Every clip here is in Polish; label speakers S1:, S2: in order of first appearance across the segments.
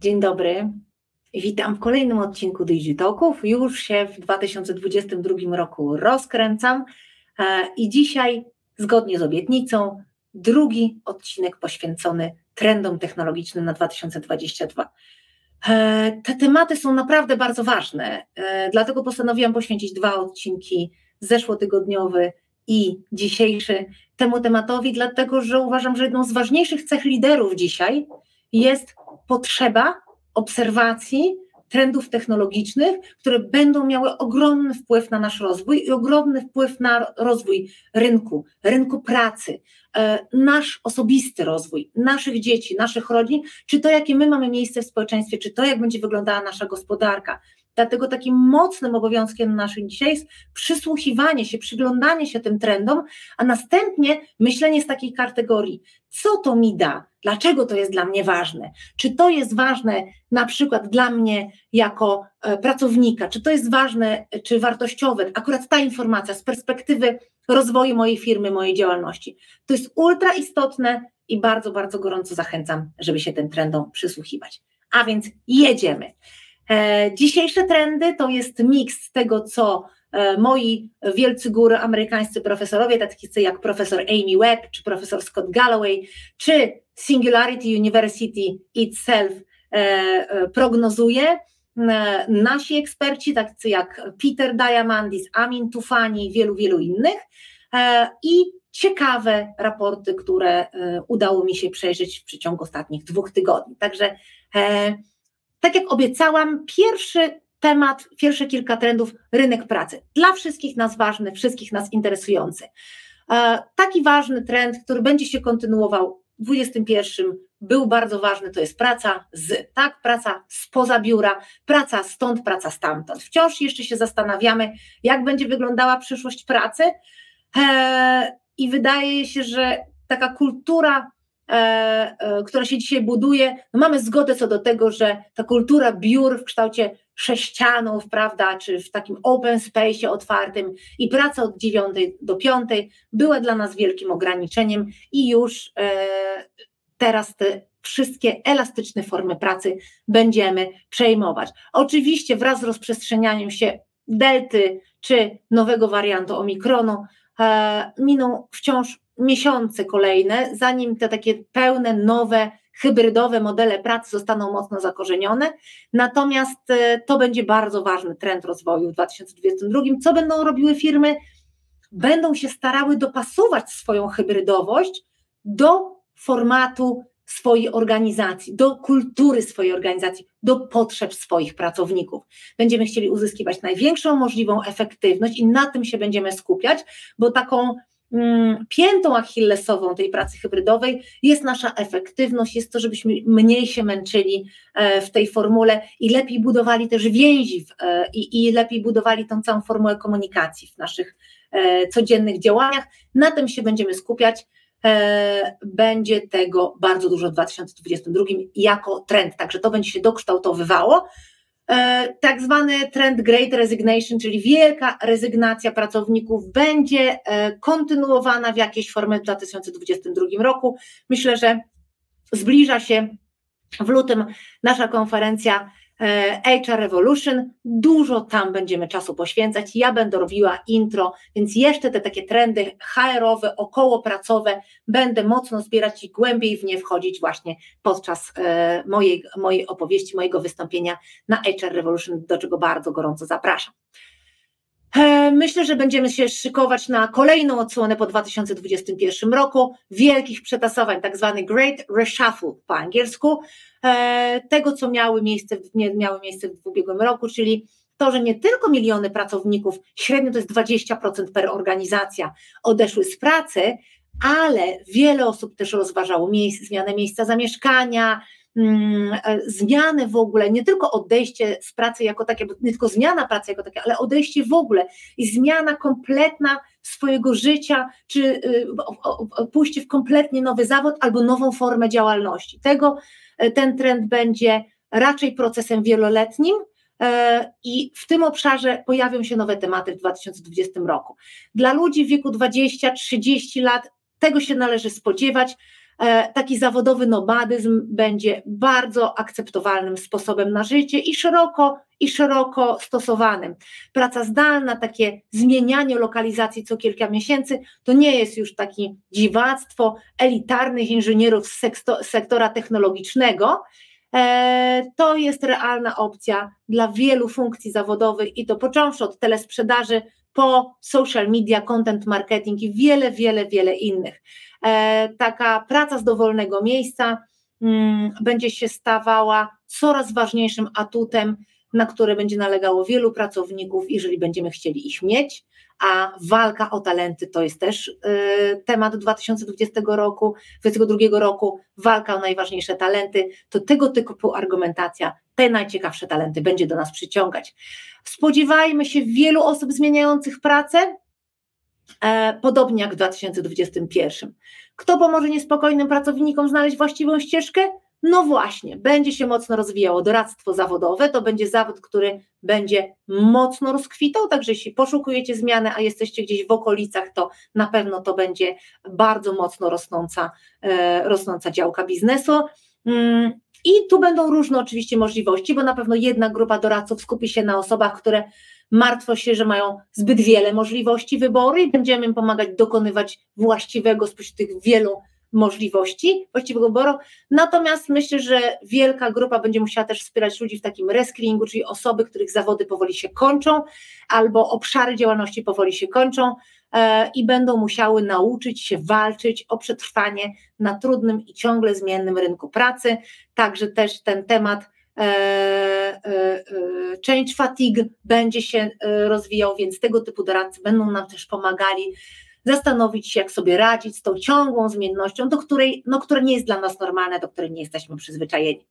S1: Dzień dobry. Witam w kolejnym odcinku Digitoków. Już się w 2022 roku rozkręcam e, i dzisiaj, zgodnie z obietnicą, drugi odcinek poświęcony trendom technologicznym na 2022. E, te tematy są naprawdę bardzo ważne, e, dlatego postanowiłam poświęcić dwa odcinki, zeszłotygodniowy i dzisiejszy, temu tematowi, dlatego że uważam, że jedną z ważniejszych cech liderów dzisiaj jest potrzeba obserwacji trendów technologicznych, które będą miały ogromny wpływ na nasz rozwój i ogromny wpływ na rozwój rynku, rynku pracy, e, nasz osobisty rozwój, naszych dzieci, naszych rodzin, czy to, jakie my mamy miejsce w społeczeństwie, czy to, jak będzie wyglądała nasza gospodarka. Dlatego takim mocnym obowiązkiem naszym dzisiaj jest przysłuchiwanie się, przyglądanie się tym trendom, a następnie myślenie z takiej kategorii, co to mi da, dlaczego to jest dla mnie ważne, czy to jest ważne na przykład dla mnie jako e, pracownika, czy to jest ważne, czy wartościowe, akurat ta informacja z perspektywy rozwoju mojej firmy, mojej działalności. To jest ultra istotne i bardzo, bardzo gorąco zachęcam, żeby się tym trendom przysłuchiwać. A więc jedziemy. E, dzisiejsze trendy to jest miks tego, co e, moi wielcy góry amerykańscy profesorowie, tacy jak profesor Amy Webb, czy profesor Scott Galloway, czy Singularity University itself e, prognozuje. Nasi eksperci, tacy jak Peter Diamandis, Amin Tufani wielu, wielu innych. I ciekawe raporty, które udało mi się przejrzeć w przeciągu ostatnich dwóch tygodni. Także tak jak obiecałam, pierwszy temat, pierwsze kilka trendów, rynek pracy. Dla wszystkich nas ważny, wszystkich nas interesujący. E, taki ważny trend, który będzie się kontynuował w 2021 był bardzo ważny, to jest praca z, tak, praca spoza biura, praca stąd, praca stamtąd. Wciąż jeszcze się zastanawiamy, jak będzie wyglądała przyszłość pracy e, i wydaje się, że taka kultura która się dzisiaj buduje, no mamy zgodę co do tego, że ta kultura biur w kształcie sześcianów, prawda, czy w takim open space otwartym i praca od dziewiątej do piątej była dla nas wielkim ograniczeniem i już e, teraz te wszystkie elastyczne formy pracy będziemy przejmować. Oczywiście wraz z rozprzestrzenianiem się delty czy nowego wariantu omikronu miną wciąż miesiące kolejne, zanim te takie pełne, nowe, hybrydowe modele pracy zostaną mocno zakorzenione. Natomiast e, to będzie bardzo ważny trend rozwoju w 2022. Co będą robiły firmy? Będą się starały dopasować swoją hybrydowość do formatu swojej organizacji, do kultury swojej organizacji, do potrzeb swoich pracowników. Będziemy chcieli uzyskiwać największą możliwą efektywność i na tym się będziemy skupiać, bo taką piętą achillesową tej pracy hybrydowej jest nasza efektywność, jest to, żebyśmy mniej się męczyli e, w tej formule i lepiej budowali też więzi w, e, i, i lepiej budowali tą całą formułę komunikacji w naszych e, codziennych działaniach. Na tym się będziemy skupiać. Będzie tego bardzo dużo w 2022 jako trend, także to będzie się dokształtowywało. E, tak zwany trend Great Resignation, czyli wielka rezygnacja pracowników, będzie e, kontynuowana w jakiejś formie w 2022 roku. Myślę, że zbliża się w lutym nasza konferencja HR Revolution, dużo tam będziemy czasu poświęcać. Ja będę robiła intro, więc jeszcze te takie trendy HR-owe, okołopracowe będę mocno zbierać i głębiej w nie wchodzić właśnie podczas e, mojej, mojej opowieści, mojego wystąpienia na HR Revolution, do czego bardzo gorąco zapraszam. E, myślę, że będziemy się szykować na kolejną odsłonę po 2021 roku, wielkich przetasowań, tak zwany Great Reshuffle po angielsku, e, tego co miały miejsce, miały miejsce w ubiegłym roku, czyli to, że nie tylko miliony pracowników, średnio to jest 20% per organizacja, odeszły z pracy, ale wiele osób też rozważało zmianę miejsca zamieszkania, zmiany w ogóle, nie tylko odejście z pracy jako takie, nie tylko zmiana pracy jako takie, ale odejście w ogóle i zmiana kompletna swojego życia, czy y, pójście w kompletnie nowy zawód albo nową formę działalności. Tego e, ten trend będzie raczej procesem wieloletnim, e, i w tym obszarze pojawią się nowe tematy w 2020 roku. Dla ludzi w wieku 20-30 lat tego się należy spodziewać. E, taki zawodowy nomadyzm będzie bardzo akceptowalnym sposobem na życie i szeroko i szeroko stosowanym. Praca zdalna, takie zmienianie lokalizacji co kilka miesięcy, to nie jest już takie dziwactwo elitarnych inżynierów z sektora technologicznego, E, to jest realna opcja dla wielu funkcji zawodowych i to począwszy od telesprzedaży po social media, content marketing i wiele, wiele, wiele innych. E, taka praca z dowolnego miejsca mm, będzie się stawała coraz ważniejszym atutem, na które będzie nalegało wielu pracowników, jeżeli będziemy chcieli ich mieć a walka o talenty to jest też y, temat 2020 roku, 2022 roku, walka o najważniejsze talenty, to tego typu argumentacja, te najciekawsze talenty będzie do nas przyciągać. Spodziewajmy się wielu osób zmieniających pracę, e, podobnie jak w 2021. Kto pomoże niespokojnym pracownikom znaleźć właściwą ścieżkę? No właśnie, będzie się mocno rozwijało doradztwo zawodowe, to będzie zawód, który będzie mocno rozkwitał, także jeśli poszukujecie zmiany, a jesteście gdzieś w okolicach, to na pewno to będzie bardzo mocno rosnąca, e, rosnąca działka biznesu. I tu będą różne oczywiście możliwości, bo na pewno jedna grupa doradców skupi się na osobach, które martwią się, że mają zbyt wiele możliwości wyboru i będziemy im pomagać dokonywać właściwego spośród tych wielu możliwości właściwego wyboru. Natomiast myślę, że wielka grupa będzie musiała też wspierać ludzi w takim reskillingu, czyli osoby, których zawody powoli się kończą, albo obszary działalności powoli się kończą e, i będą musiały nauczyć się walczyć o przetrwanie na trudnym i ciągle zmiennym rynku pracy. Także też ten temat e, e, change fatigue będzie się rozwijał, więc tego typu doradcy będą nam też pomagali zastanowić się, jak sobie radzić z tą ciągłą zmiennością, do której, no, która nie jest dla nas normalna, do której nie jesteśmy przyzwyczajeni.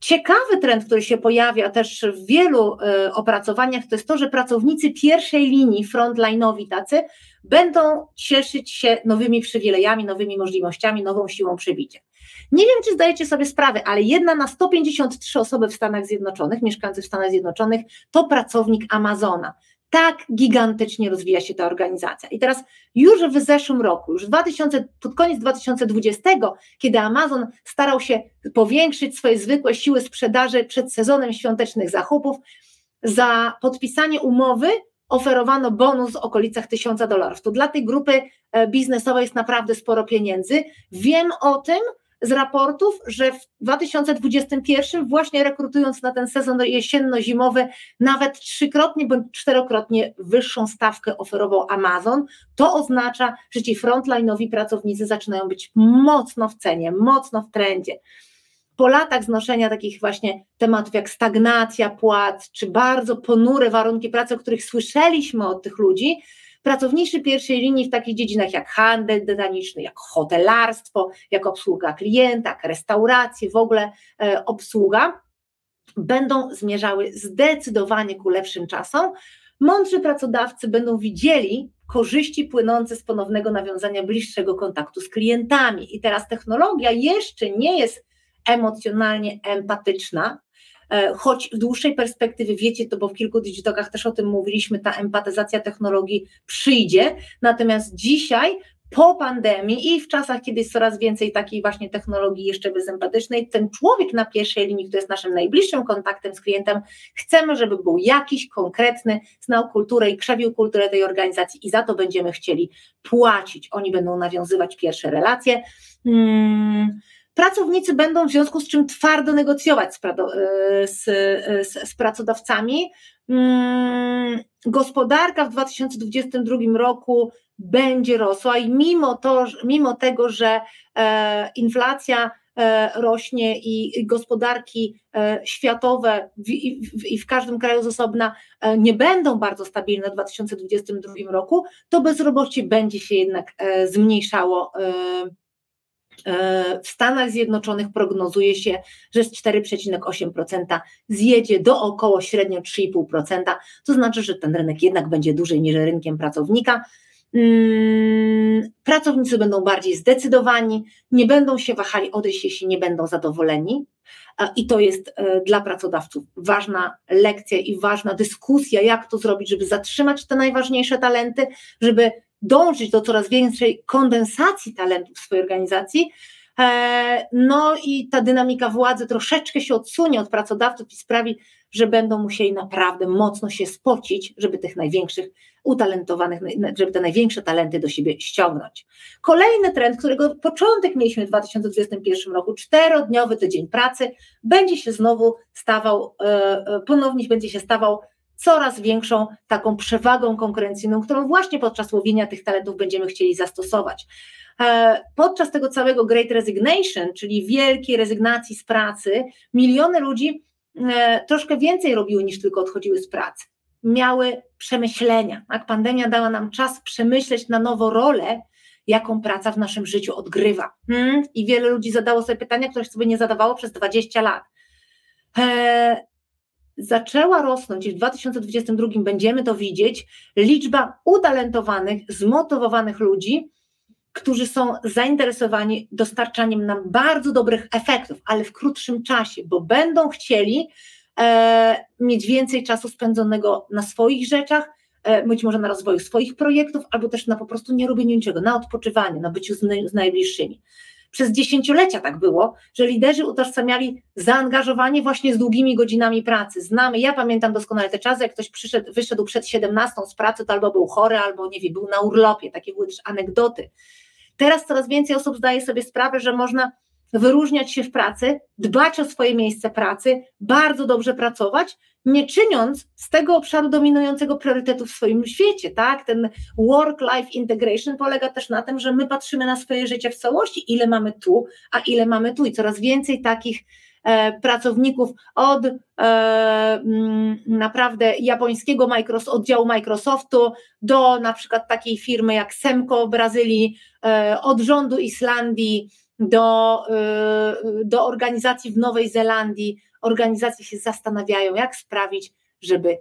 S1: Ciekawy trend, który się pojawia też w wielu y, opracowaniach, to jest to, że pracownicy pierwszej linii, frontline'owi tacy, będą cieszyć się nowymi przywilejami, nowymi możliwościami, nową siłą przebicia. Nie wiem, czy zdajecie sobie sprawę, ale jedna na 153 osoby w Stanach Zjednoczonych, mieszkających w Stanach Zjednoczonych, to pracownik Amazona tak gigantycznie rozwija się ta organizacja. I teraz już w zeszłym roku, już 2000, pod koniec 2020, kiedy Amazon starał się powiększyć swoje zwykłe siły sprzedaży przed sezonem świątecznych zakupów, za podpisanie umowy oferowano bonus w okolicach 1000 dolarów. To dla tej grupy e, biznesowej jest naprawdę sporo pieniędzy. Wiem o tym, z raportów, że w 2021 właśnie rekrutując na ten sezon jesienno-zimowy nawet trzykrotnie bądź czterokrotnie wyższą stawkę oferował Amazon, to oznacza, że ci frontline'owi pracownicy zaczynają być mocno w cenie, mocno w trendzie. Po latach znoszenia takich właśnie tematów jak stagnacja płac, czy bardzo ponure warunki pracy, o których słyszeliśmy od tych ludzi, Pracownicy pierwszej linii w takich dziedzinach jak handel detaliczny, jak hotelarstwo, jak obsługa klienta, jak restauracje, w ogóle e, obsługa, będą zmierzały zdecydowanie ku lepszym czasom. Mądrzy pracodawcy będą widzieli korzyści płynące z ponownego nawiązania bliższego kontaktu z klientami. I teraz technologia jeszcze nie jest emocjonalnie empatyczna, choć w dłuższej perspektywie wiecie to, bo w kilku digitokach też o tym mówiliśmy, ta empatyzacja technologii przyjdzie, natomiast dzisiaj po pandemii i w czasach, kiedy jest coraz więcej takiej właśnie technologii jeszcze bezempatycznej, ten człowiek na pierwszej linii, który jest naszym najbliższym kontaktem z klientem, chcemy, żeby był jakiś konkretny, znał kulturę i krzewił kulturę tej organizacji i za to będziemy chcieli płacić. Oni będą nawiązywać pierwsze relacje. Hmm Pracownicy będą w związku z czym twardo negocjować z, e, z, e, z, z pracodawcami. Hmm, gospodarka w 2022 roku będzie rosła i mimo, to, mimo tego, że e, inflacja rośnie i gospodarki światowe i w każdym kraju z osobna nie będą bardzo stabilne w 2022 roku, to bezrobocie będzie się jednak zmniejszało w Stanach Zjednoczonych prognozuje się, że z 4,8% zjedzie do około średnio 3,5%. To znaczy, że ten rynek jednak będzie dłużej niż rynkiem pracownika. Mm, pracownicy będą bardziej zdecydowani, nie będą się wahali odejść, jeśli nie będą zadowoleni. I to jest e, dla pracodawców ważna lekcja i ważna dyskusja, jak to zrobić, żeby zatrzymać te najważniejsze talenty, żeby dążyć do coraz większej kondensacji talentów w swojej organizacji. E, no i ta dynamika władzy troszeczkę się odsunie od pracodawców i sprawi, że będą musieli naprawdę mocno się spocić, żeby tych największych utalentowanych, żeby te największe talenty do siebie ściągnąć. Kolejny trend, którego początek mieliśmy w 2021 roku, czterodniowy tydzień pracy, będzie się znowu stawał, e, e, ponownie będzie się stawał coraz większą taką przewagą konkurencyjną, którą właśnie podczas łowienia tych talentów będziemy chcieli zastosować. E, podczas tego całego Great Resignation, czyli wielkiej rezygnacji z pracy, miliony ludzi troszkę więcej robiły niż tylko odchodziły z pracy miały przemyślenia. Tak? Pandemia dała nam czas przemyśleć na nowo rolę, jaką praca w naszym życiu odgrywa. Hmm? I wiele ludzi zadało sobie pytania, które sobie nie zadawało przez 20 lat. Eee, zaczęła rosnąć i w 2022 będziemy to widzieć, liczba utalentowanych, zmotywowanych ludzi, którzy są zainteresowani dostarczaniem nam bardzo dobrych efektów, ale w krótszym czasie, bo będą chcieli e, mieć więcej czasu spędzonego na swoich rzeczach, e, być może na rozwoju swoich projektów, albo też na po prostu nie robieniu niczego, na odpoczywaniu, na byciu z, z najbliższymi. Przez dziesięciolecia tak było, że liderzy utożsamiali zaangażowanie właśnie z długimi godzinami pracy. Znamy, ja pamiętam doskonale te czasy, jak ktoś przyszedł, wyszedł przed 17 z pracy, to albo był chory, albo nie wiem, był na urlopie. Takie były też anegdoty. Teraz coraz więcej osób zdaje sobie sprawę, że można wyróżniać się w pracy, dbać o swoje miejsce pracy, bardzo dobrze pracować, nie czyniąc z tego obszaru dominującego priorytetu w swoim świecie, tak? Ten work-life integration polega też na tym, że my patrzymy na swoje życie w całości, ile mamy tu, a ile mamy tu i coraz więcej takich e, pracowników od e, m, naprawdę japońskiego Microsoft, oddziału Microsoftu do na przykład takiej firmy jak Semco w Brazylii, e, od rządu Islandii, do, y, do organizacji w Nowej Zelandii. Organizacje się zastanawiają, jak sprawić, żeby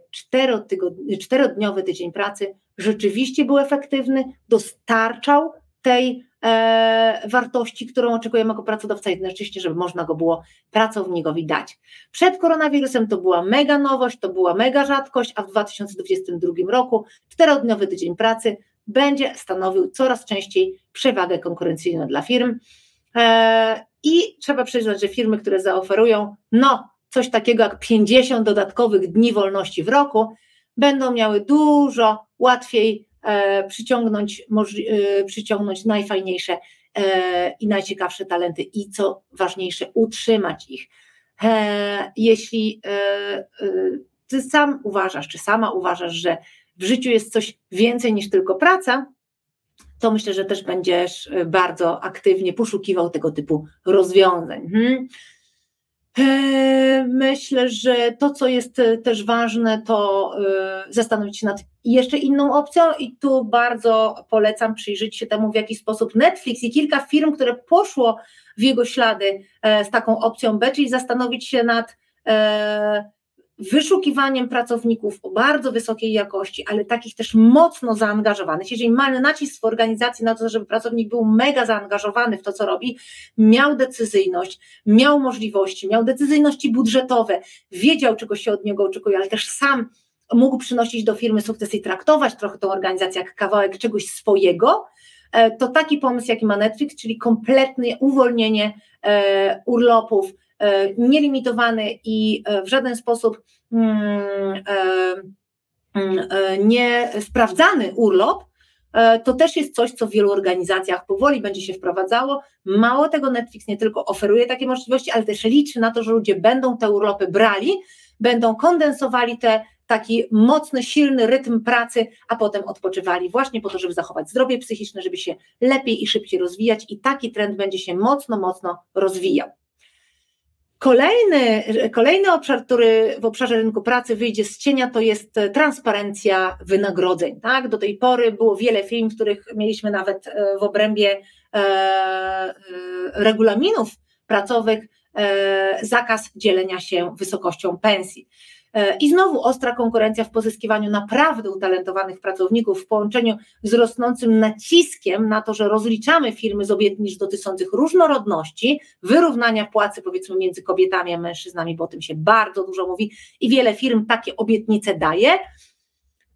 S1: czterodniowy tydzień pracy rzeczywiście był efektywny, dostarczał tej e, wartości, którą oczekujemy jako pracodawca, jednocześnie, żeby można go było pracownikowi dać. Przed koronawirusem to była mega nowość, to była mega rzadkość, a w 2022 roku czterodniowy tydzień pracy będzie stanowił coraz częściej przewagę konkurencyjną dla firm. E, I trzeba przyznać, że firmy, które zaoferują no, coś takiego jak 50 dodatkowych dni wolności w roku, będą miały dużo łatwiej e, przyciągnąć, e, przyciągnąć najfajniejsze i najciekawsze talenty i co ważniejsze, utrzymać ich. Jeśli ty sam uważasz, czy sama uważasz, że w życiu jest coś więcej niż tylko praca, to myślę, że też będziesz bardzo aktywnie poszukiwał tego typu rozwiązań. Hmm. E, myślę, że to, co jest e, też ważne, to y, zastanowić się nad jeszcze inną opcją, i tu bardzo polecam przyjrzeć się temu, w jaki sposób Netflix i kilka firm, które poszło w jego ślady e, z taką opcją B, czyli zastanowić się nad wyszukiwaniem pracowników o bardzo wysokiej jakości, ale takich też mocno zaangażowanych. Jeżeli mamy nacisk w organizacji na to, żeby pracownik był mega zaangażowany w to, co robi, miał decyzyjność, miał możliwości, miał decyzyjności budżetowe, wiedział, czego się od niego oczekuje, ale też sam mógł przynosić do firmy sukces i traktować trochę tą organizację jak kawałek czegoś swojego, e, to taki pomysł, jaki ma Netflix, czyli kompletne uwolnienie e, urlopów, nielimitowany i e, w żaden sposób mm, e, mm, nie sprawdzany urlop, to też jest coś, co w wielu organizacjach powoli będzie się wprowadzało. Mało tego, Netflix nie tylko oferuje takie możliwości, ale też liczy na to, że ludzie będą te urlopy brali, będą kondensowali te taki mocny, silny rytm pracy, a potem odpoczywali właśnie po to, żeby zachować zdrowie psychiczne, żeby się lepiej i szybciej rozwijać i taki trend będzie się mocno, mocno rozwijał. Kolejny, kolejny obszar, który w obszarze rynku pracy wyjdzie z cienia, to jest transparencja wynagrodzeń. Tak? Do tej pory było wiele firm, w których mieliśmy nawet e, w obrębie e, e, regulaminów pracowych zakaz dzielenia się wysokością pensji. I znowu ostra konkurencja w pozyskiwaniu naprawdę utalentowanych pracowników w połączeniu z rosnącym naciskiem na to, że rozliczamy firmy z obietnic dotyczących różnorodności, wyrównania płacy powiedzmy między kobietami a mężczyznami, bo o tym się bardzo dużo mówi i wiele firm takie obietnice daje.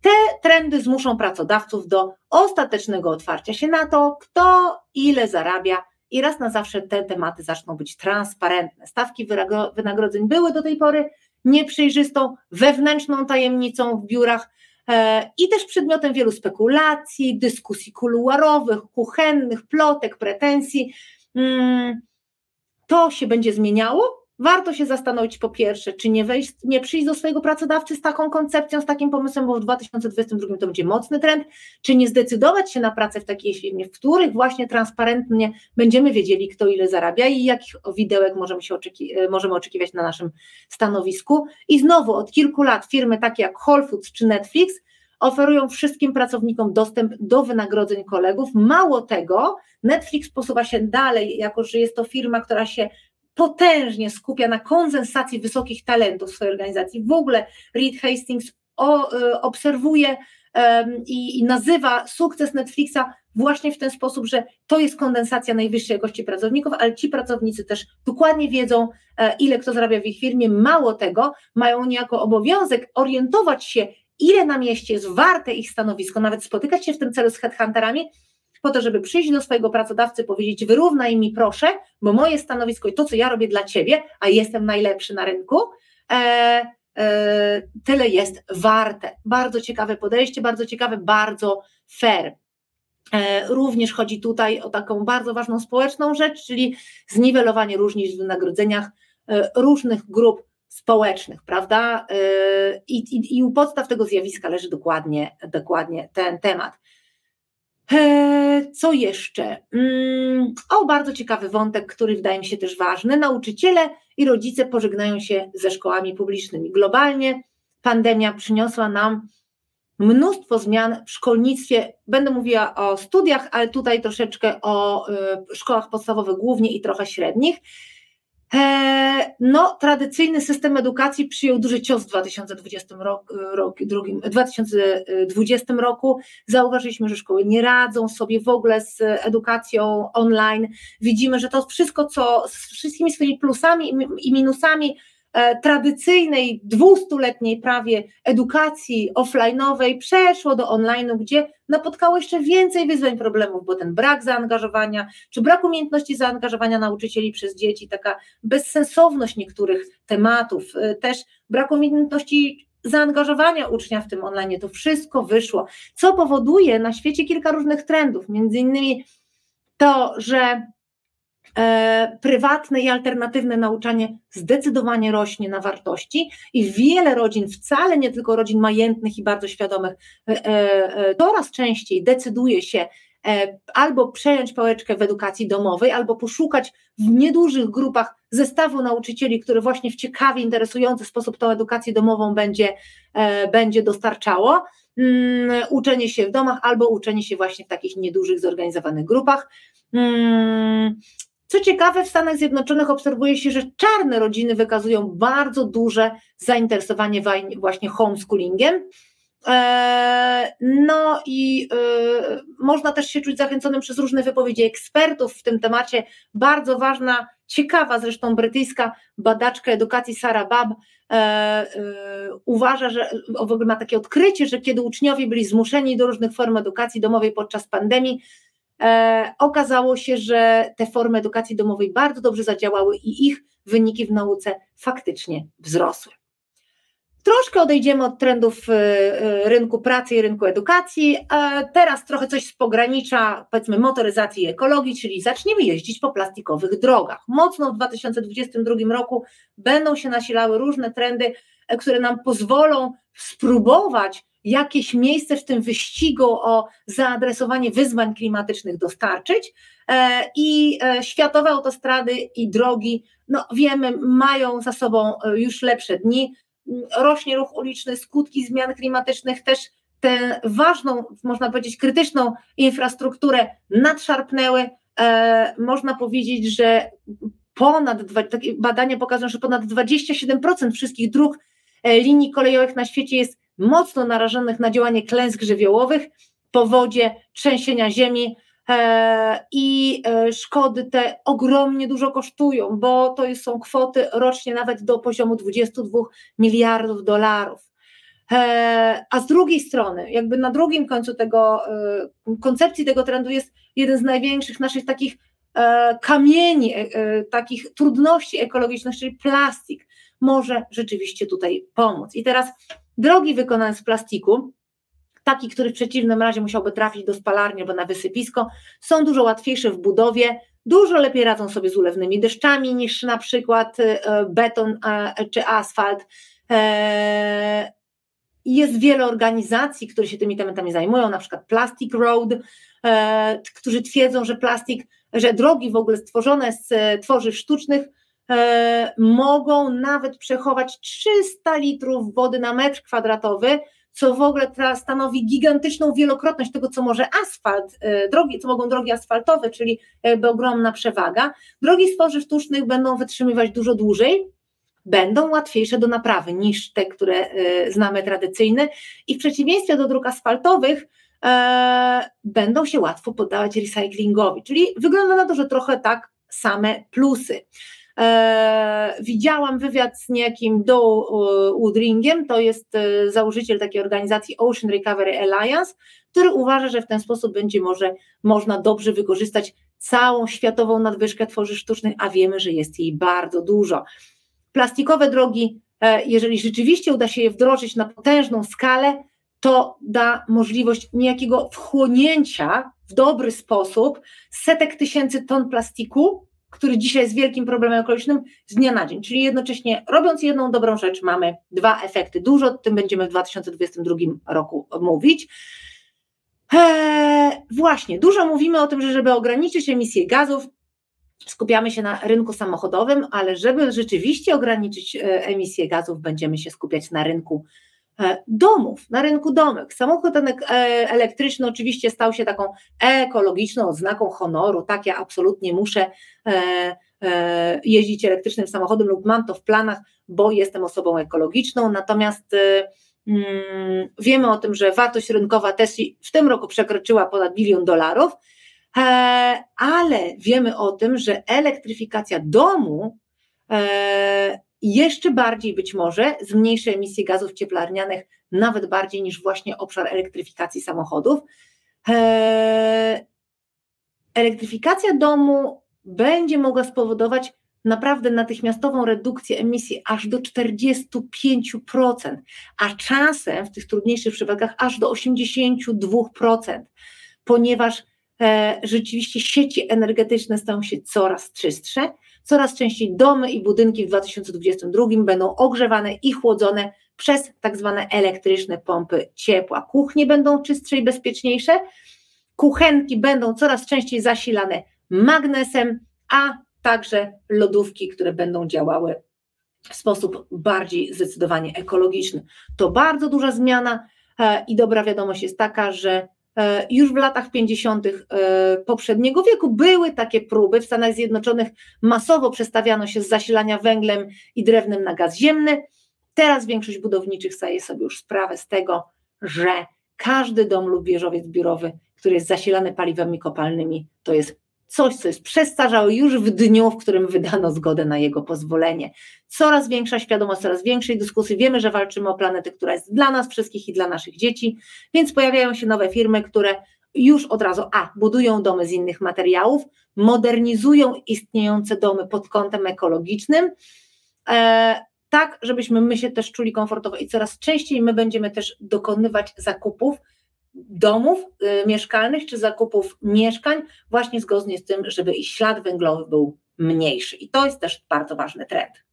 S1: te trendy zmuszą pracodawców do ostatecznego otwarcia się na to, kto ile zarabia i raz na zawsze te tematy zaczną być transparentne. Stawki wynagrodzeń były do tej pory nieprzejrzystą, wewnętrzną tajemnicą w biurach e, i też przedmiotem wielu spekulacji, dyskusji kuluarowych, kuchennych, plotek, pretensji. Mm, to się będzie zmieniało, warto się zastanowić po pierwsze, czy nie, wejść, nie przyjść do swojego pracodawcy z taką koncepcją, z takim pomysłem, bo w 2022 to będzie mocny trend, czy nie zdecydować się na pracę w takiej firmie, w których właśnie transparentnie będziemy wiedzieli, kto ile zarabia i jakich widełek możemy, się oczeki e, możemy oczekiwać na naszym stanowisku. I znowu od kilku lat firmy takie jak Whole Foods czy Netflix oferują wszystkim pracownikom dostęp do wynagrodzeń kolegów. Mało tego, Netflix posuwa się dalej, jako że jest to firma, która się potężnie skupia na kondensacji wysokich talentów swojej organizacji. W ogóle Reed Hastings o, y, obserwuje i, i, nazywa sukces Netflixa właśnie w ten sposób, że to jest kondensacja najwyższej jakości pracowników, ale ci pracownicy też dokładnie wiedzą, e, ile kto zarabia w ich firmie. Mało tego, mają niejako obowiązek orientować się, ile na mieście jest warte ich stanowisko, nawet spotykać się w tym celu z headhunterami, po to, żeby przyjść do swojego pracodawcy, powiedzieć: wyrównaj mi proszę, bo moje stanowisko i to, co ja robię dla ciebie, a jestem najlepszy na rynku, e, e, tyle jest warte. Bardzo ciekawe podejście, bardzo ciekawe, bardzo fair. E, również chodzi tutaj o taką bardzo ważną społeczną rzecz, czyli zniwelowanie różnic w wynagrodzeniach e, różnych grup społecznych, prawda? E, I, i, I u podstaw tego zjawiska leży dokładnie, dokładnie ten temat. E, co jeszcze? Mm, o, bardzo ciekawy wątek, który wydaje mi się też ważny. Nauczyciele i rodzice pożegnają się ze szkołami publicznymi. Globalnie pandemia przyniosła nam mnóstwo zmian w szkolnictwie. Będę mówiła o studiach, ale tutaj troszeczkę o e, szkołach podstawowych głównie i trochę średnich. E, no, tradycyjny system edukacji przyjął duży cios w 2020 roku, rok, drugim, 2020 roku. Zauważyliśmy, że szkoły nie radzą sobie w ogóle z edukacją online. Widzimy, że to wszystko, co z wszystkimi swoimi plusami i minusami E, tradycyjnej, dwustuletniej prawie edukacji offline'owej przeszło do online'u, gdzie napotkało jeszcze więcej wyzwań, problemów, bo ten brak zaangażowania, czy brak umiejętności zaangażowania nauczycieli przez dzieci, taka bezsensowność niektórych tematów, e, też brak umiejętności zaangażowania ucznia w tym online, to wszystko wyszło, co powoduje na świecie kilka różnych trendów, między innymi to, że E, prywatne i alternatywne nauczanie zdecydowanie rośnie na wartości i wiele rodzin, wcale nie tylko rodzin majętnych i bardzo świadomych, e, e, coraz częściej decyduje się albo przejąć pałeczkę w edukacji domowej, albo poszukać w niedużych grupach zestawu nauczycieli, który właśnie w ciekawy, interesujący sposób tą edukację domową będzie, będzie dostarczało. Mm, uczenie się w domach albo uczenie się właśnie w takich niedużych, zorganizowanych grupach. Co ciekawe, w Stanach Zjednoczonych obserwuje się, że czarne rodziny wykazują bardzo duże zainteresowanie właśnie homeschoolingiem. E, no i e, można też się czuć zachęconym przez różne wypowiedzi ekspertów w tym temacie. Bardzo ważna, ciekawa zresztą brytyjska badaczka edukacji Sarah Bab e, uważa, że w ogóle ma takie odkrycie, że kiedy uczniowie byli zmuszeni do różnych form edukacji domowej podczas pandemii, okazało się, że te formy edukacji domowej bardzo dobrze zadziałały i ich wyniki w nauce faktycznie wzrosły. Troszkę odejdziemy od trendów e, e, rynku pracy i rynku edukacji. Teraz trochę coś z pogranicza, powiedzmy, motoryzacji i ekologii, czyli zaczniemy jeździć po plastikowych drogach. Mocno w 2022 roku będą się nasilały różne trendy, e, które nam pozwolą spróbować jakieś miejsce w tym wyścigu o zaadresowanie wyzwań klimatycznych dostarczyć. E, I e, światowe autostrady i drogi, no wiemy, mają za sobą e, już lepsze dni. Rośnie ruch uliczny, skutki zmian klimatycznych też tę ważną, można powiedzieć, krytyczną infrastrukturę nadszarpnęły. Można powiedzieć, że ponad, takie badania pokazują, że ponad 27% wszystkich dróg linii kolejowych na świecie jest mocno narażonych na działanie klęsk żywiołowych, powodzie, trzęsienia ziemi e, i e, szkody te ogromnie dużo kosztują, bo to są kwoty rocznie nawet do poziomu 22 miliardów dolarów. E, a z drugiej strony, jakby na drugim końcu tego koncepcji tego trendu jest jeden z największych naszych takich kamieni, takich trudności ekologicznych, czyli plastik, może rzeczywiście tutaj pomóc. I teraz drogi wykonane z plastiku, taki, który w przeciwnym razie musiałby trafić do spalarni albo na wysypisko, są dużo łatwiejsze w budowie, dużo lepiej radzą sobie z ulewnymi deszczami niż na przykład beton czy asfalt. Jest wiele organizacji, które się tymi tematami zajmują, na przykład Plastic Road, e, którzy twierdzą, że plastik, że drogi w ogóle stworzone z e, tworzyw sztucznych e, mogą nawet przechować 300 litrów wody na metr kwadratowy, co w ogóle stanowi gigantyczną wielokrotność tego, co może asfalt, e, drogi, co mogą drogi asfaltowe, czyli jakby ogromna przewaga. Drogi z tworzyw sztucznych będą wytrzymywać dużo dłużej, będą łatwiejsze do naprawy niż te, które e, znamy tradycyjne i w przeciwieństwie do dróg asfaltowych e, będą się łatwo poddawać recyklingowi, czyli wygląda na to, że trochę tak same plusy. E, widziałam wywiad z niejakim Doe Woodringiem, to jest e, założyciel takiej organizacji Ocean Recovery Alliance, który uważa, że w ten sposób będzie może można dobrze wykorzystać całą światową nadwyżkę tworzyw sztucznych, a wiemy, że jest jej bardzo dużo. Plastikowe drogi, e, jeżeli rzeczywiście uda się je wdrożyć na potężną skalę, to da możliwość niejakiego wchłonięcia w dobry sposób setek tysięcy ton plastiku, który dzisiaj jest wielkim problemem ekologicznym, z dnia na dzień. Czyli jednocześnie robiąc jedną dobrą rzecz, mamy dwa efekty. Dużo o tym będziemy w 2022 roku mówić. Eee, właśnie, dużo mówimy o tym, że żeby ograniczyć emisję gazów, skupiamy się na rynku samochodowym, ale żeby rzeczywiście ograniczyć e, emisję gazów, będziemy się skupiać na rynku domów, na rynku domek. Samochód e, elektryczny oczywiście stał się taką ekologiczną odznaką honoru, tak ja absolutnie muszę jeździć elektrycznym samochodem lub mam to w planach, bo jestem osobą ekologiczną, natomiast mm, wiemy o tym, że wartość rynkowa Tesli w tym roku przekroczyła ponad bilion dolarów, E, ale wiemy o tym, że elektryfikacja domu e, jeszcze bardziej być może zmniejszy emisję gazów cieplarnianych, nawet bardziej niż właśnie obszar elektryfikacji samochodów. E, elektryfikacja domu będzie mogła spowodować naprawdę natychmiastową redukcję emisji aż do 45%, a czasem w tych trudniejszych przypadkach aż do 82%, ponieważ E, rzeczywiście sieci energetyczne stają się coraz czystsze, coraz częściej domy i budynki w 2022 będą ogrzewane i chłodzone przez tak zwane elektryczne pompy ciepła. Kuchnie będą czystsze i bezpieczniejsze, kuchenki będą coraz częściej zasilane magnesem, a także lodówki, które będą działały w sposób bardziej zdecydowanie ekologiczny. To bardzo duża zmiana e, i dobra wiadomość jest taka, że już w latach 50. E, poprzedniego wieku były takie próby. W Stanach Zjednoczonych masowo przestawiano się z zasilania węglem i drewnem na gaz ziemny. Teraz większość budowniczych zdaje sobie już sprawę z tego, że każdy dom lub wieżowiec biurowy, który jest zasilany paliwami kopalnymi, to jest coś, co jest przestarzałe już w dniu, w którym wydano zgodę na jego pozwolenie. Coraz większa świadomość, coraz większej dyskusji. Wiemy, że walczymy o planetę, która jest dla nas wszystkich i dla naszych dzieci, więc pojawiają się nowe firmy, które już od razu A, budują domy z innych materiałów, modernizują istniejące domy pod kątem ekologicznym, e, tak, żebyśmy my się też czuli komfortowo i coraz częściej my będziemy też dokonywać zakupów domów y, mieszkalnych czy zakupów mieszkań, właśnie zgodnie z tym, żeby ich ślad węglowy był mniejszy. I to jest też bardzo ważny trend.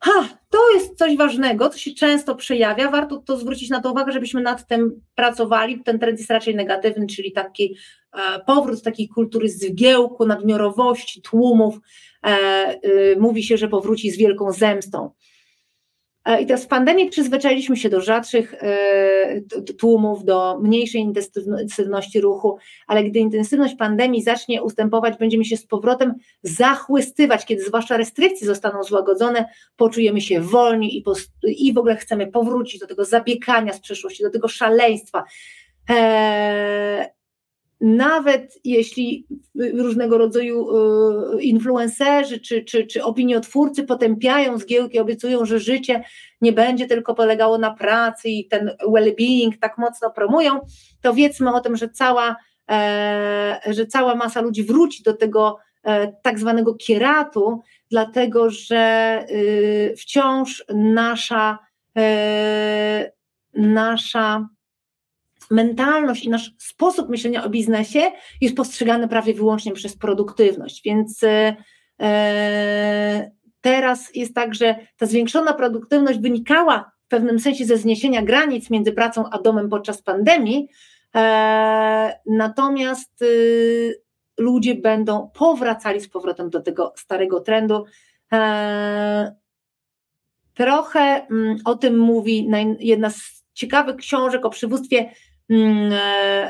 S1: Ha, to jest coś ważnego, co się często przejawia. Warto to zwrócić na to uwagę, żebyśmy nad tym pracowali. Ten trend jest raczej negatywny, czyli taki e, powrót takiej kultury zgiełku, nadmiarowości, tłumów. E, y, mówi się, że powróci z wielką zemstą. E, I teraz w pandemii przyzwyczailiśmy się do rzadszych e, tłumów, do mniejszej intensywności ruchu, ale gdy intensywność pandemii zacznie ustępować, będziemy się z powrotem zachłystywać, kiedy zwłaszcza restrykcje zostaną złagodzone, poczujemy się wolni i, i w ogóle chcemy powrócić do tego zabiegania z przeszłości, do tego szaleństwa. Eee, nawet jeśli różnego rodzaju influencerzy czy, czy, czy opiniotwórcy potępiają zgiełki, obiecują, że życie nie będzie tylko polegało na pracy i ten well-being tak mocno promują, to wiedzmy o tym, że cała, że cała masa ludzi wróci do tego tak zwanego kieratu, dlatego że y, wciąż nasza, e, nasza mentalność i nasz sposób myślenia o biznesie jest postrzegany prawie wyłącznie przez produktywność, więc e, e, teraz jest tak, że ta zwiększona produktywność wynikała w pewnym sensie ze zniesienia granic między pracą a domem podczas pandemii, natomiast y, ludzie będą powracali z powrotem do tego starego trendu. E, trochę mm, o tym mówi jedna z ciekawych książek o przywództwie e,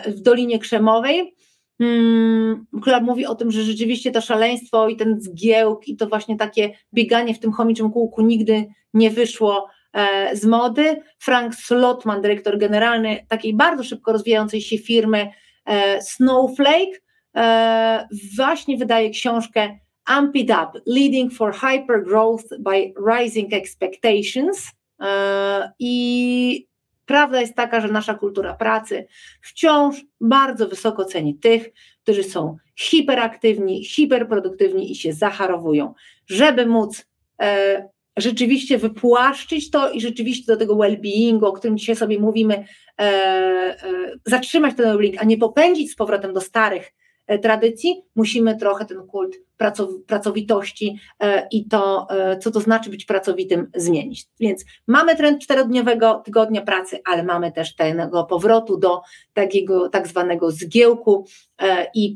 S1: w Dolinie Krzemowej, mm, która mówi o tym, że rzeczywiście to szaleństwo i ten zgiełk i to właśnie takie bieganie w tym chomiczym kółku nigdy nie wyszło e, z mody. Frank Slotman, dyrektor generalny takiej bardzo szybko rozwijającej się firmy Snowflake, E, właśnie wydaje książkę Amp It Up, Leading for Hyper Growth by Rising Expectations e, i prawda jest taka, że nasza kultura pracy wciąż bardzo wysoko ceni tych, którzy są hiperaktywni, hiperproduktywni i się zacharowują, żeby móc e, rzeczywiście wypłaszczyć to i rzeczywiście do tego well-beingu, o którym dzisiaj sobie mówimy, e, e, zatrzymać ten well-being, a nie popędzić z powrotem do starych tradycji, musimy trochę ten kult pracowitości e, i to, e, co to znaczy być pracowitym, zmienić. Więc mamy trend czterodniowego tygodnia pracy, ale mamy też tego powrotu do takiego tak zwanego zgiełku i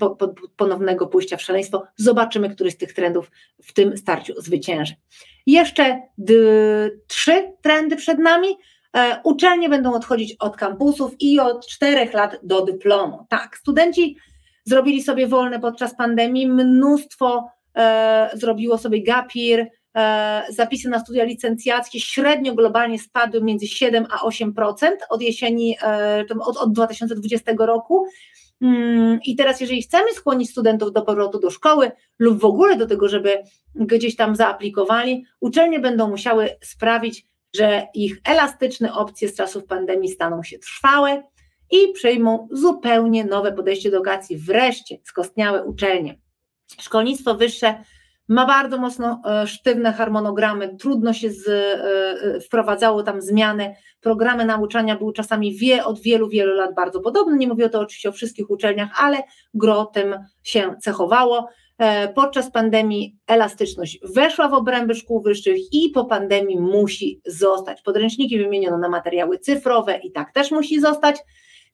S1: ponownego pójścia w szaleństwo. Zobaczymy, który z tych trendów w tym starciu zwycięży. Jeszcze trzy trendy przed nami. Uczelnie będą odchodzić od kampusów i od czterech lat do dyplomu. Tak, studenci zrobili sobie wolne podczas pandemii, mnóstwo e, zrobiło sobie gapir, e, zapisy na studia licencjackie średnio globalnie spadły między 7 a 8% od jesieni, e, od, od 2020 roku. Mm, I teraz, jeżeli chcemy skłonić studentów do powrotu do szkoły lub w ogóle do tego, żeby gdzieś tam zaaplikowali, uczelnie będą musiały sprawić, że ich elastyczne opcje z czasów pandemii staną się trwałe, i przyjmą zupełnie nowe podejście do edukacji. Wreszcie skostniałe uczelnie. Szkolnictwo wyższe ma bardzo mocno e, sztywne harmonogramy, trudno się z, e, e, wprowadzało tam zmiany. Programy nauczania były czasami wie, od wielu, wielu lat bardzo podobne. Nie mówię to oczywiście o wszystkich uczelniach, ale gro tym się cechowało. Podczas pandemii elastyczność weszła w obręby szkół wyższych i po pandemii musi zostać. Podręczniki wymieniono na materiały cyfrowe i tak też musi zostać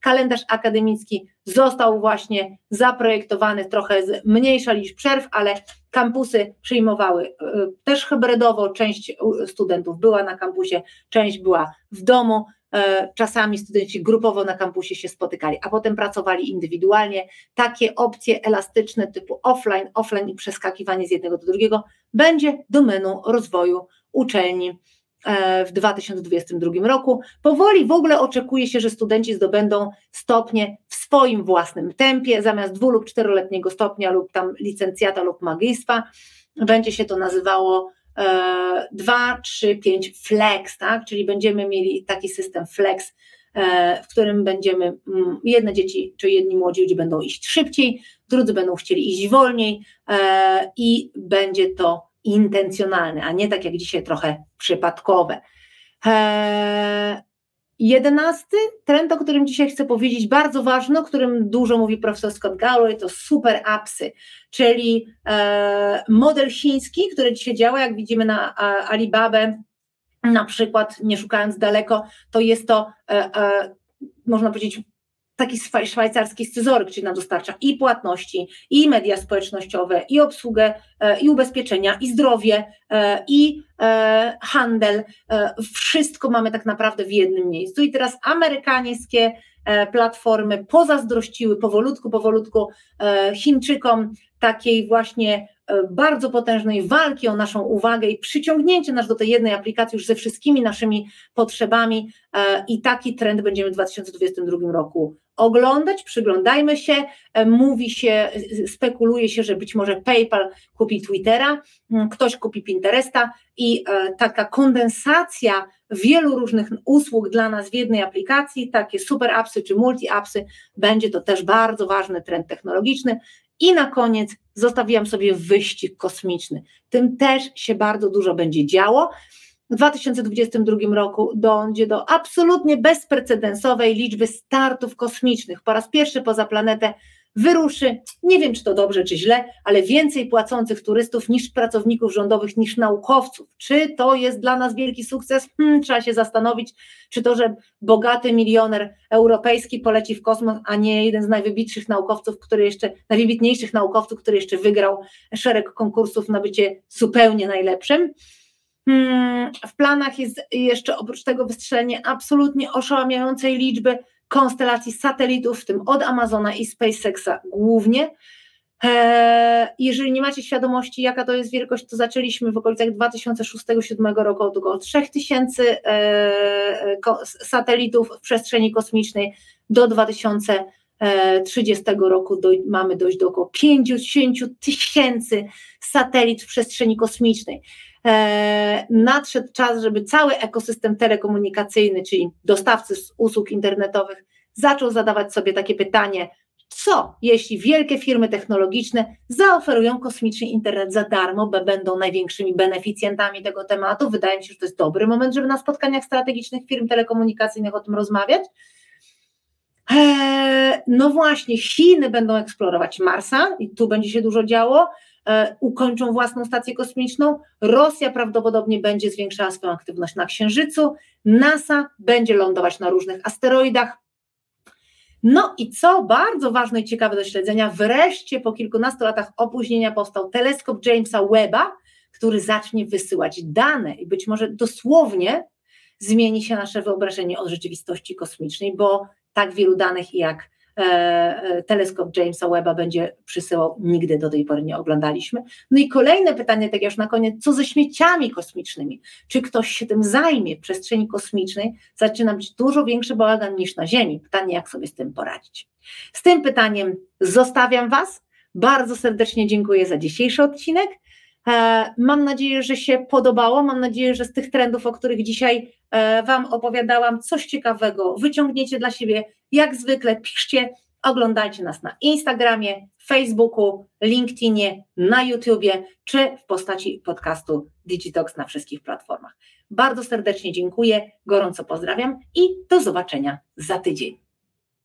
S1: kalendarz akademicki został właśnie zaprojektowany trochę mniejsza niż przerw, ale kampusy przyjmowały e, też hybrydowo, część studentów była na kampusie, część była w domu, e, czasami studenci grupowo na kampusie się spotykali, a potem pracowali indywidualnie. Takie opcje elastyczne typu offline, offline i przeskakiwanie z jednego do drugiego będzie domeną rozwoju uczelni w 2022 roku. Powoli w ogóle oczekuje się, że studenci zdobędą stopnie w swoim własnym tempie, zamiast dwu lub czteroletniego stopnia lub tam licencjata lub magistwa, będzie się to nazywało 2, 3, 5 flex, tak? czyli będziemy mieli taki system flex, e, w którym będziemy, mm, jedne dzieci czy jedni młodzi ludzie będą iść szybciej, drudzy będą chcieli iść wolniej e, i będzie to intencjonalne, a nie tak jak dzisiaj trochę przypadkowe. Eee, jedenasty trend, o którym dzisiaj chcę powiedzieć, bardzo ważny, o którym dużo mówi profesor Scott Galloway, to super appsy, czyli e, model chiński, który dzisiaj działa, jak widzimy na Alibabę, na przykład, nie szukając daleko, to jest to, e, e, można powiedzieć, taki szwajcarski scyzoryk, czyli nam dostarcza i płatności, i media społecznościowe, i obsługę, e, i ubezpieczenia, i zdrowie, e, i e, handel. Wszystko mamy tak naprawdę w jednym miejscu. I teraz amerykańskie platformy pozazdrościły powolutku, powolutku Chińczykom takiej właśnie bardzo potężnej walki o naszą uwagę i przyciągnięcie nas do tej jednej aplikacji już ze wszystkimi naszymi potrzebami i taki trend będziemy w 2022 roku oglądać, przyglądajmy się. E, mówi się, spekuluje się, że być może PayPal kupi Twittera, ktoś kupi Pinteresta i e, taka kondensacja wielu różnych usług dla nas w jednej aplikacji, takie super appsy czy multi-appsy, będzie to też bardzo ważny trend technologiczny. I na koniec zostawiłam sobie wyścig kosmiczny. Tym też się bardzo dużo będzie działo. W 2022 roku dojdzie do absolutnie bezprecedensowej liczby startów kosmicznych. Po raz pierwszy poza planetę wyruszy, nie wiem czy to dobrze czy źle, ale więcej płacących turystów niż pracowników rządowych, niż naukowców. Czy to jest dla nas wielki sukces? Hmm, trzeba się zastanowić, czy to, że bogaty milioner europejski poleci w kosmos, a nie jeden z najwybitniejszych naukowców, który jeszcze, najwybitniejszych naukowców, który jeszcze wygrał szereg konkursów na bycie zupełnie najlepszym. Hmm, w planach jest jeszcze oprócz tego wystrzelenie absolutnie oszałamiającej liczby konstelacji satelitów, w tym od Amazona i SpaceXa głównie. E, jeżeli nie macie świadomości, jaka to jest wielkość, to zaczęliśmy w okolicach 2006-2007 roku od około 3000 e, satelitów w przestrzeni kosmicznej do 2030 roku do, mamy dojść do około 50 tysięcy satelit w przestrzeni kosmicznej. E, nadszedł czas, żeby cały ekosystem telekomunikacyjny, czyli dostawcy usług internetowych, zaczął zadawać sobie takie pytanie, co jeśli wielkie firmy technologiczne zaoferują kosmiczny internet za darmo, bo będą największymi beneficjentami tego tematu? Wydaje mi się, że to jest dobry moment, żeby na spotkaniach strategicznych firm telekomunikacyjnych o tym rozmawiać. Eee, no właśnie, Chiny będą eksplorować Marsa i tu będzie się dużo działo. E, ukończą własną stację kosmiczną. Rosja prawdopodobnie będzie zwiększała swoją aktywność na Księżycu. NASA będzie lądować na różnych asteroidach. No i co bardzo ważne i ciekawe do śledzenia, wreszcie po kilkunastu latach opóźnienia powstał teleskop Jamesa Webba, który zacznie wysyłać dane i być może dosłownie zmieni się nasze wyobrażenie o rzeczywistości kosmicznej, bo tak wielu danych jak teleskop Jamesa Webba będzie przysyłał, nigdy do tej pory nie oglądaliśmy. No i kolejne pytanie, tak już na koniec, co ze śmieciami kosmicznymi? Czy ktoś się tym zajmie w przestrzeni kosmicznej? Zaczyna być dużo większy bałagan niż na Ziemi. Pytanie, jak sobie z tym poradzić? Z tym pytaniem zostawiam Was. Bardzo serdecznie dziękuję za dzisiejszy odcinek. E, mam nadzieję, że się podobało. Mam nadzieję, że z tych trendów, o których dzisiaj e, Wam opowiadałam, coś ciekawego wyciągniecie dla siebie. Jak zwykle piszcie, oglądajcie nas na Instagramie, Facebooku, LinkedInie, na YouTubie czy w postaci podcastu Digitox na wszystkich platformach. Bardzo serdecznie dziękuję, gorąco pozdrawiam i do zobaczenia za tydzień.